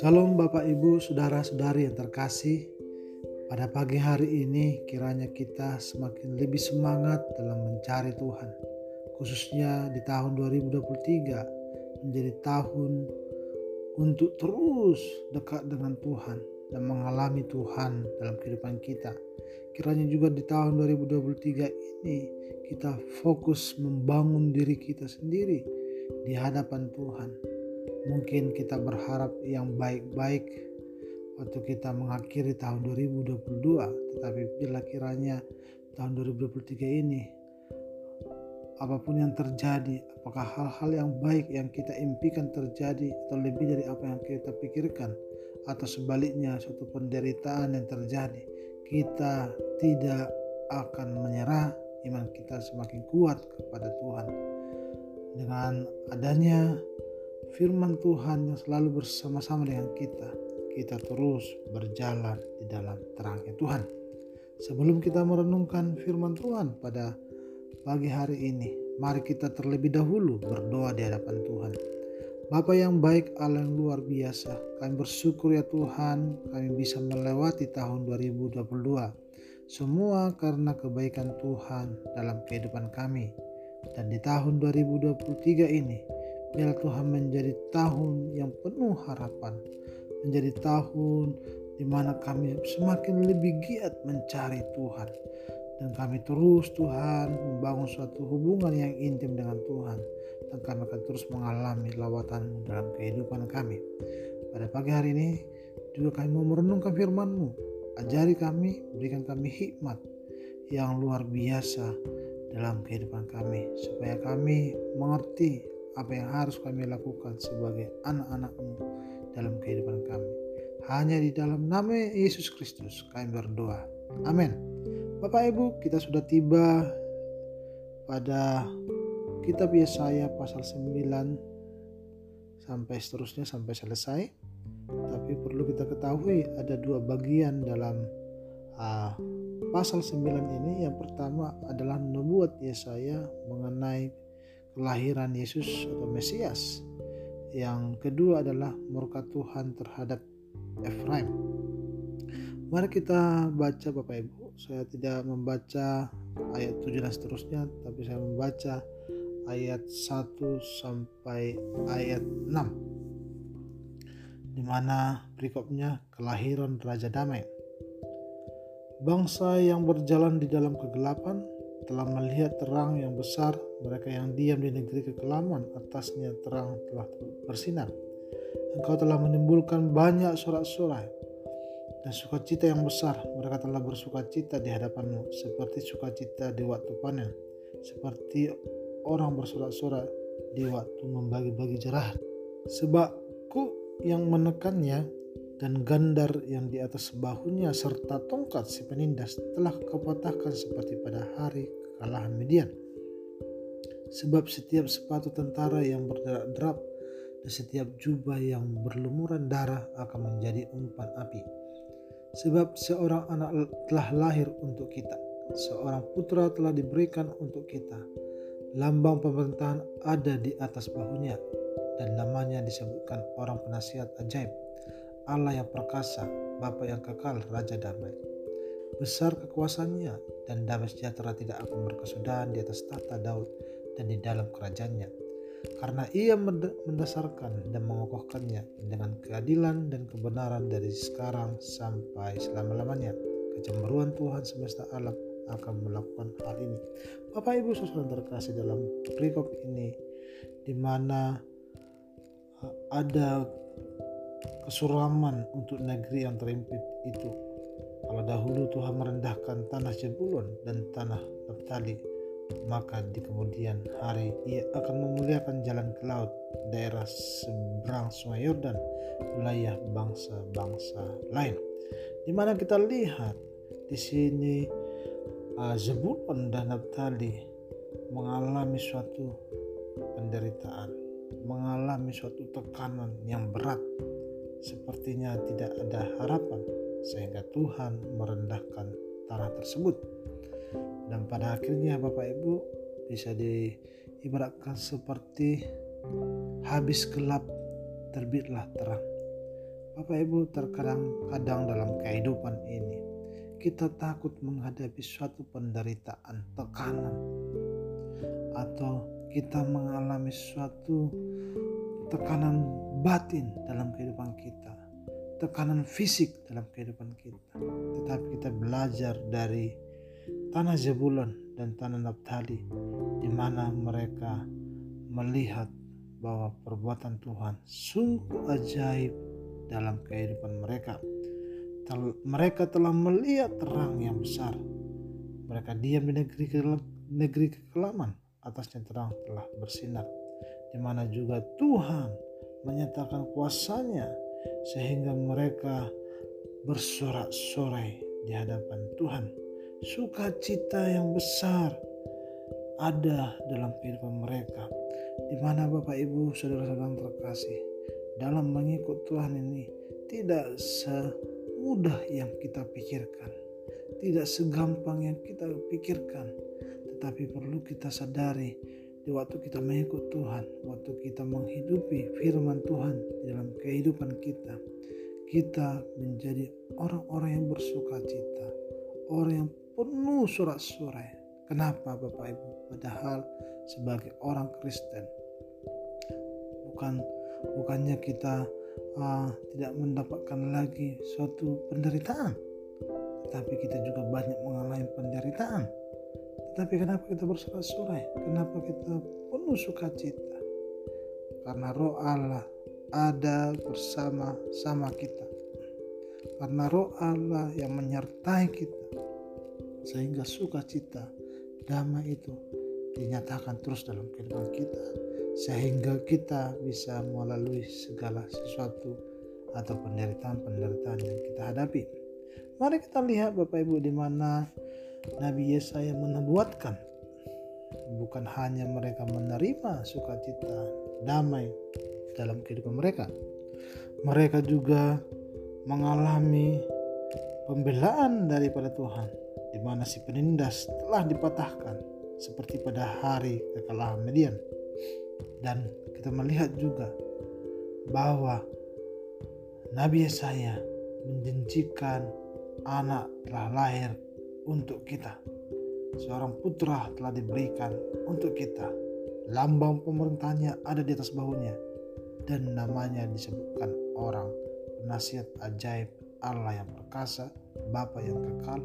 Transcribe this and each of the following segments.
Salam Bapak Ibu, saudara-saudari yang terkasih. Pada pagi hari ini kiranya kita semakin lebih semangat dalam mencari Tuhan. Khususnya di tahun 2023 menjadi tahun untuk terus dekat dengan Tuhan dan mengalami Tuhan dalam kehidupan kita. Kiranya juga di tahun 2023 ini kita fokus membangun diri kita sendiri di hadapan Tuhan. Mungkin kita berharap yang baik-baik waktu kita mengakhiri tahun 2022, tetapi bila kiranya tahun 2023 ini apa pun yang terjadi, apakah hal-hal yang baik yang kita impikan terjadi atau lebih dari apa yang kita pikirkan atau sebaliknya suatu penderitaan yang terjadi, kita tidak akan menyerah, iman kita semakin kuat kepada Tuhan. Dengan adanya firman Tuhan yang selalu bersama-sama dengan kita, kita terus berjalan di dalam terangnya Tuhan. Sebelum kita merenungkan firman Tuhan pada pagi hari ini, mari kita terlebih dahulu berdoa di hadapan Tuhan. Bapa yang baik, Allah yang luar biasa, kami bersyukur ya Tuhan, kami bisa melewati tahun 2022. Semua karena kebaikan Tuhan dalam kehidupan kami. Dan di tahun 2023 ini, biar Tuhan menjadi tahun yang penuh harapan, menjadi tahun di mana kami semakin lebih giat mencari Tuhan. Dan kami terus Tuhan membangun suatu hubungan yang intim dengan Tuhan dan kami akan terus mengalami lawatan dalam kehidupan kami. Pada pagi hari ini juga kami mau merenungkan firman-Mu. Ajari kami, berikan kami hikmat yang luar biasa dalam kehidupan kami supaya kami mengerti apa yang harus kami lakukan sebagai anak-anak-Mu dalam kehidupan kami. Hanya di dalam nama Yesus Kristus kami berdoa. Amin. Bapak Ibu, kita sudah tiba pada kitab Yesaya pasal 9 sampai seterusnya sampai selesai. Tapi perlu kita ketahui ada dua bagian dalam uh, pasal 9 ini. Yang pertama adalah nubuat Yesaya mengenai kelahiran Yesus atau Mesias. Yang kedua adalah murka Tuhan terhadap Efraim. Mari kita baca Bapak Ibu. Saya tidak membaca ayat 7 dan seterusnya, tapi saya membaca ayat 1 sampai ayat 6 di mana berikutnya kelahiran Raja Damai. Bangsa yang berjalan di dalam kegelapan telah melihat terang yang besar, mereka yang diam di negeri kekelaman, atasnya terang telah bersinar. Engkau telah menimbulkan banyak sorak-sorai dan sukacita yang besar. Mereka telah bersukacita di hadapanmu, seperti sukacita di waktu panen, seperti orang bersorak-sorak di waktu membagi-bagi jerah. Sebabku yang menekannya dan gandar yang di atas bahunya serta tongkat si penindas telah kepatahkan seperti pada hari kekalahan Midian. Sebab setiap sepatu tentara yang berderak-derak dan setiap jubah yang berlumuran darah akan menjadi umpan api. Sebab seorang anak telah lahir untuk kita, seorang putra telah diberikan untuk kita Lambang pemerintahan ada di atas bahunya dan namanya disebutkan orang penasihat ajaib, Allah yang perkasa, Bapa yang kekal, Raja damai. Besar kekuasaannya dan damai sejahtera tidak akan berkesudahan di atas tata Daud dan di dalam kerajaannya. Karena ia mendasarkan dan mengokohkannya dengan keadilan dan kebenaran dari sekarang sampai selama-lamanya. Kecemburuan Tuhan semesta alam akan melakukan hal ini. Bapak Ibu saudara terkasih dalam perikop ini di mana uh, ada kesuraman untuk negeri yang terimpit itu. Kalau dahulu Tuhan merendahkan tanah Jebulon dan tanah Naftali, maka di kemudian hari ia akan memuliakan jalan ke laut, daerah seberang sungai Yordan, wilayah bangsa-bangsa lain. Di mana kita lihat di sini uh, Zebulon dan Naftali mengalami suatu penderitaan, mengalami suatu tekanan yang berat, sepertinya tidak ada harapan, sehingga Tuhan merendahkan tanah tersebut. Dan pada akhirnya Bapak Ibu bisa di ibaratkan seperti habis gelap terbitlah terang. Bapak Ibu terkadang kadang dalam kehidupan ini kita takut menghadapi suatu penderitaan, tekanan atau kita mengalami suatu tekanan batin dalam kehidupan kita, tekanan fisik dalam kehidupan kita. Tetapi kita belajar dari tanah Zebulon dan tanah Naftali di mana mereka melihat bahwa perbuatan Tuhan sungguh ajaib dalam kehidupan mereka. Mereka telah melihat terang yang besar. Mereka diam di negeri negeri kekelaman, atasnya terang telah bersinar. Di mana juga Tuhan menyatakan kuasanya sehingga mereka bersorak-sorai di hadapan Tuhan sukacita yang besar ada dalam kehidupan mereka. Di mana Bapak Ibu saudara-saudara terkasih dalam mengikut Tuhan ini tidak semudah yang kita pikirkan. Tidak segampang yang kita pikirkan. Tetapi perlu kita sadari di waktu kita mengikut Tuhan, waktu kita menghidupi firman Tuhan di dalam kehidupan kita, kita menjadi orang-orang yang bersuka cita, orang yang penuh surat-surat. Kenapa Bapak Ibu? Padahal sebagai orang Kristen bukan bukannya kita uh, tidak mendapatkan lagi suatu penderitaan, tapi kita juga banyak mengalami penderitaan. Tetapi kenapa kita bersorak-sorai? Kenapa kita penuh sukacita? Karena roh Allah ada bersama sama kita. Karena roh Allah yang menyertai kita sehingga sukacita damai itu dinyatakan terus dalam kehidupan kita sehingga kita bisa melalui segala sesuatu atau penderitaan-penderitaan yang kita hadapi. Mari kita lihat Bapak Ibu di mana Nabi Yesaya menubuatkan bukan hanya mereka menerima sukacita damai dalam kehidupan mereka. Mereka juga mengalami pembelaan daripada Tuhan di mana si penindas telah dipatahkan seperti pada hari kekalahan Median. Dan kita melihat juga bahwa Nabi Yesaya menjanjikan anak telah lahir untuk kita. Seorang putra telah diberikan untuk kita. Lambang pemerintahnya ada di atas bahunya. Dan namanya disebutkan orang penasihat ajaib Allah yang perkasa, Bapa yang kekal,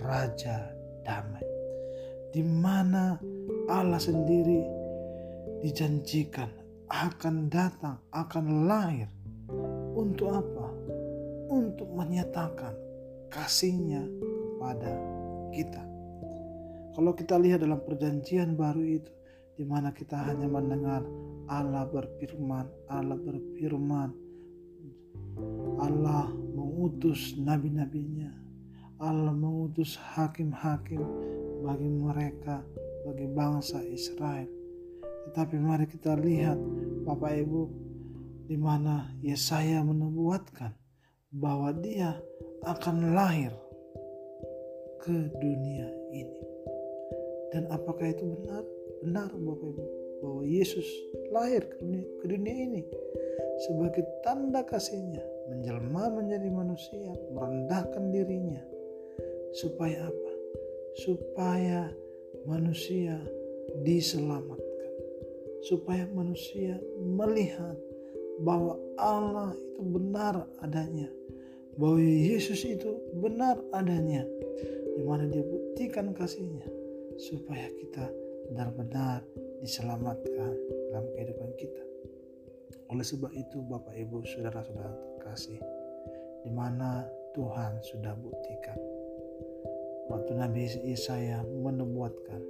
Raja damai. Di mana Allah sendiri dijanjikan akan datang, akan lahir. Untuk apa? Untuk menyatakan kasihnya kepada kita. Kalau kita lihat dalam perjanjian baru itu, di mana kita hanya mendengar Allah berfirman, Allah berfirman, Allah mengutus nabi-nabinya, Allah mengutus hakim-hakim bagi mereka, bagi bangsa Israel. Tetapi mari kita lihat Bapak Ibu di mana Yesaya menubuatkan bahwa dia akan lahir ke dunia ini. Dan apakah itu benar? Benar Bapak Ibu bahwa Yesus lahir ke dunia, ke dunia ini sebagai tanda kasihnya menjelma menjadi manusia merendahkan dirinya Supaya apa? Supaya manusia diselamatkan. Supaya manusia melihat bahwa Allah itu benar adanya. Bahwa Yesus itu benar adanya. Di mana dia buktikan kasihnya. Supaya kita benar-benar diselamatkan dalam kehidupan kita. Oleh sebab itu Bapak Ibu Saudara-saudara terkasih. Di mana Tuhan sudah buktikan waktu Nabi Yesaya menubuatkan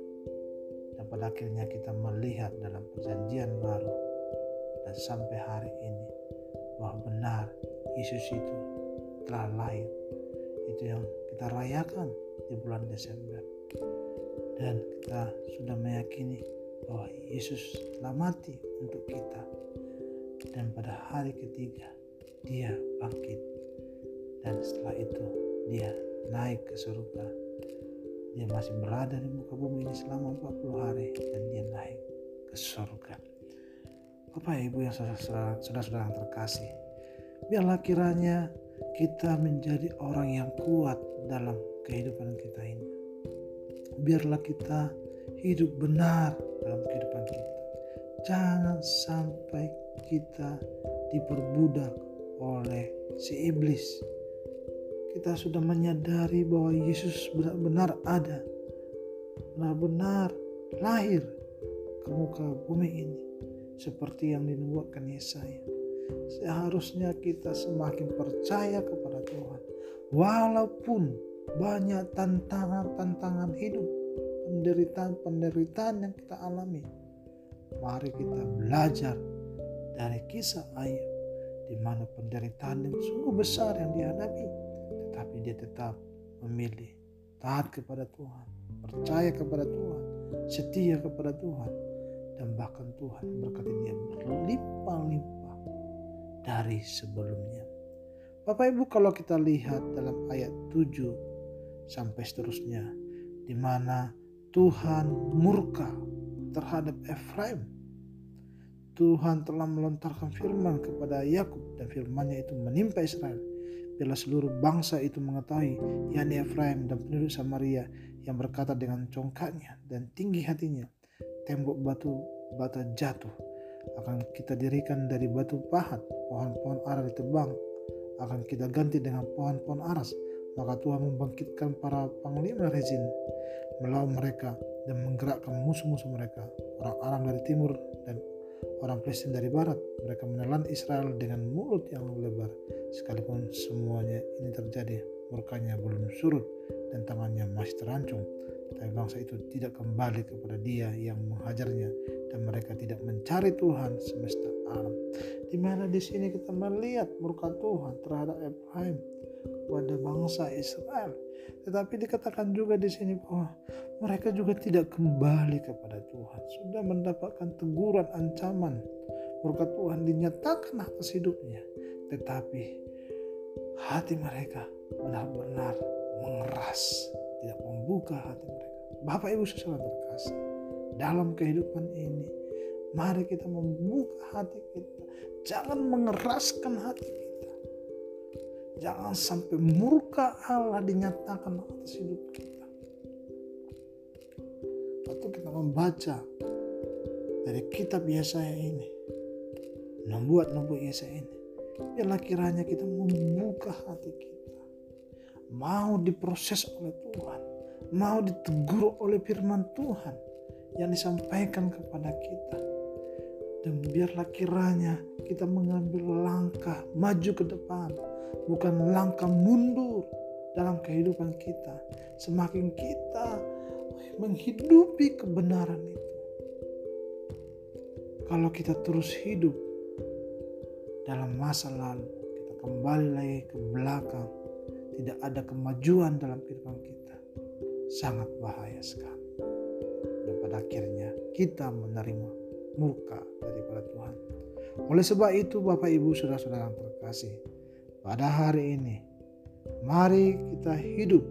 dan pada akhirnya kita melihat dalam perjanjian baru dan sampai hari ini bahwa benar Yesus itu telah lahir itu yang kita rayakan di bulan Desember dan kita sudah meyakini bahwa Yesus telah mati untuk kita dan pada hari ketiga dia bangkit dan setelah itu dia naik ke surga dia masih berada di muka bumi ini selama 40 hari dan dia naik ke surga. Bapak Ibu yang saudara-saudara yang terkasih, biarlah kiranya kita menjadi orang yang kuat dalam kehidupan kita ini. Biarlah kita hidup benar dalam kehidupan kita. Jangan sampai kita diperbudak oleh si iblis. Kita sudah menyadari bahwa Yesus benar-benar ada, benar-benar lahir ke muka bumi ini seperti yang dinubuatkan Yesaya. Seharusnya kita semakin percaya kepada Tuhan walaupun banyak tantangan-tantangan hidup, penderitaan-penderitaan yang kita alami. Mari kita belajar dari kisah Ayub di mana penderitaan yang sungguh besar yang dihadapi, tetapi dia tetap memilih taat kepada Tuhan, percaya kepada Tuhan, setia kepada Tuhan, dan bahkan Tuhan berkati dia berlimpah-limpah dari sebelumnya. Bapak Ibu kalau kita lihat dalam ayat 7 sampai seterusnya di mana Tuhan murka terhadap Efraim. Tuhan telah melontarkan firman kepada Yakub dan firmannya itu menimpa Israel. Bila seluruh bangsa itu mengetahui, yakni Efraim dan penduduk Samaria yang berkata dengan congkaknya dan tinggi hatinya, tembok batu bata jatuh. Akan kita dirikan dari batu pahat, pohon-pohon ara ditebang, akan kita ganti dengan pohon-pohon aras. Maka Tuhan membangkitkan para panglima rezin melawan mereka dan menggerakkan musuh-musuh mereka, orang Aram dari timur dan orang Palestina dari barat. Mereka menelan Israel dengan mulut yang lebar. Sekalipun semuanya ini terjadi, murkanya belum surut dan tangannya masih terancung. Tapi bangsa itu tidak kembali kepada dia yang menghajarnya dan mereka tidak mencari Tuhan semesta alam. Di mana di sini kita melihat murka Tuhan terhadap Abraham kepada bangsa Israel. Tetapi dikatakan juga di sini bahwa mereka juga tidak kembali kepada Tuhan. Sudah mendapatkan teguran, ancaman. Murka Tuhan dinyatakan atas hidupnya. Tetapi hati mereka benar-benar mengeras tidak membuka hati mereka. Bapak Ibu sesuatu terkasih, dalam kehidupan ini, mari kita membuka hati kita. Jangan mengeraskan hati kita. Jangan sampai murka Allah dinyatakan atas hidup kita. Waktu kita membaca dari kitab Yesaya ini, membuat nubuat Yesaya ini, biarlah kiranya kita membuka hati kita mau diproses oleh Tuhan, mau ditegur oleh firman Tuhan yang disampaikan kepada kita. Dan biarlah kiranya kita mengambil langkah maju ke depan, bukan langkah mundur dalam kehidupan kita. Semakin kita menghidupi kebenaran itu. Kalau kita terus hidup dalam masa lalu, kita kembali lagi ke belakang, tidak ada kemajuan dalam kehidupan kita, sangat bahaya sekali. Dan pada akhirnya kita menerima murka daripada Tuhan. Oleh sebab itu Bapak Ibu Saudara-saudara yang terkasih, pada hari ini mari kita hidup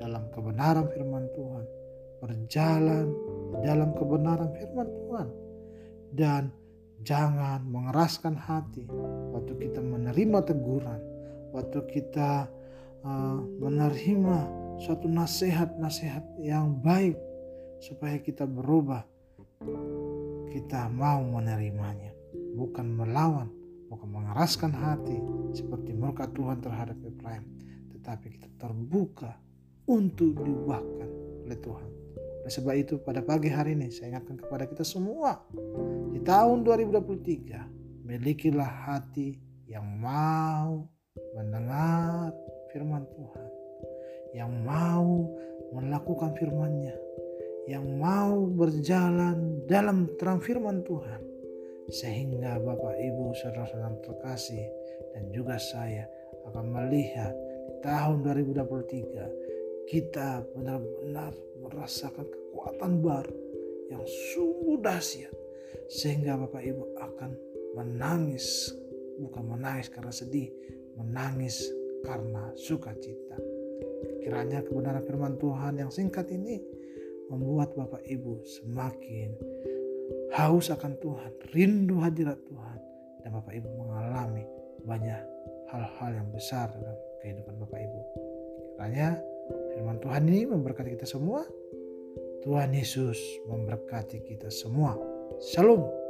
dalam kebenaran firman Tuhan, berjalan dalam kebenaran firman Tuhan dan jangan mengeraskan hati waktu kita menerima teguran, waktu kita uh, menerima suatu nasihat-nasihat yang baik supaya kita berubah. Kita mau menerimanya, bukan melawan, bukan mengeraskan hati seperti murka Tuhan terhadap Ibrahim, tetapi kita terbuka untuk diubahkan oleh Tuhan. Oleh sebab itu pada pagi hari ini saya ingatkan kepada kita semua. Di tahun 2023 milikilah hati yang mau mendengar firman Tuhan, yang mau melakukan firman-Nya, yang mau berjalan dalam terang firman Tuhan, sehingga Bapak Ibu saudara-saudara terkasih dan juga saya akan melihat di tahun 2023 kita benar-benar merasakan kekuatan baru yang sungguh dahsyat sehingga Bapak Ibu akan menangis bukan menangis karena sedih menangis karena sukacita. Kiranya kebenaran firman Tuhan yang singkat ini membuat Bapak Ibu semakin haus akan Tuhan, rindu hadirat Tuhan. Dan Bapak Ibu mengalami banyak hal-hal yang besar dalam kehidupan Bapak Ibu. Kiranya firman Tuhan ini memberkati kita semua. Tuhan Yesus memberkati kita semua. Shalom.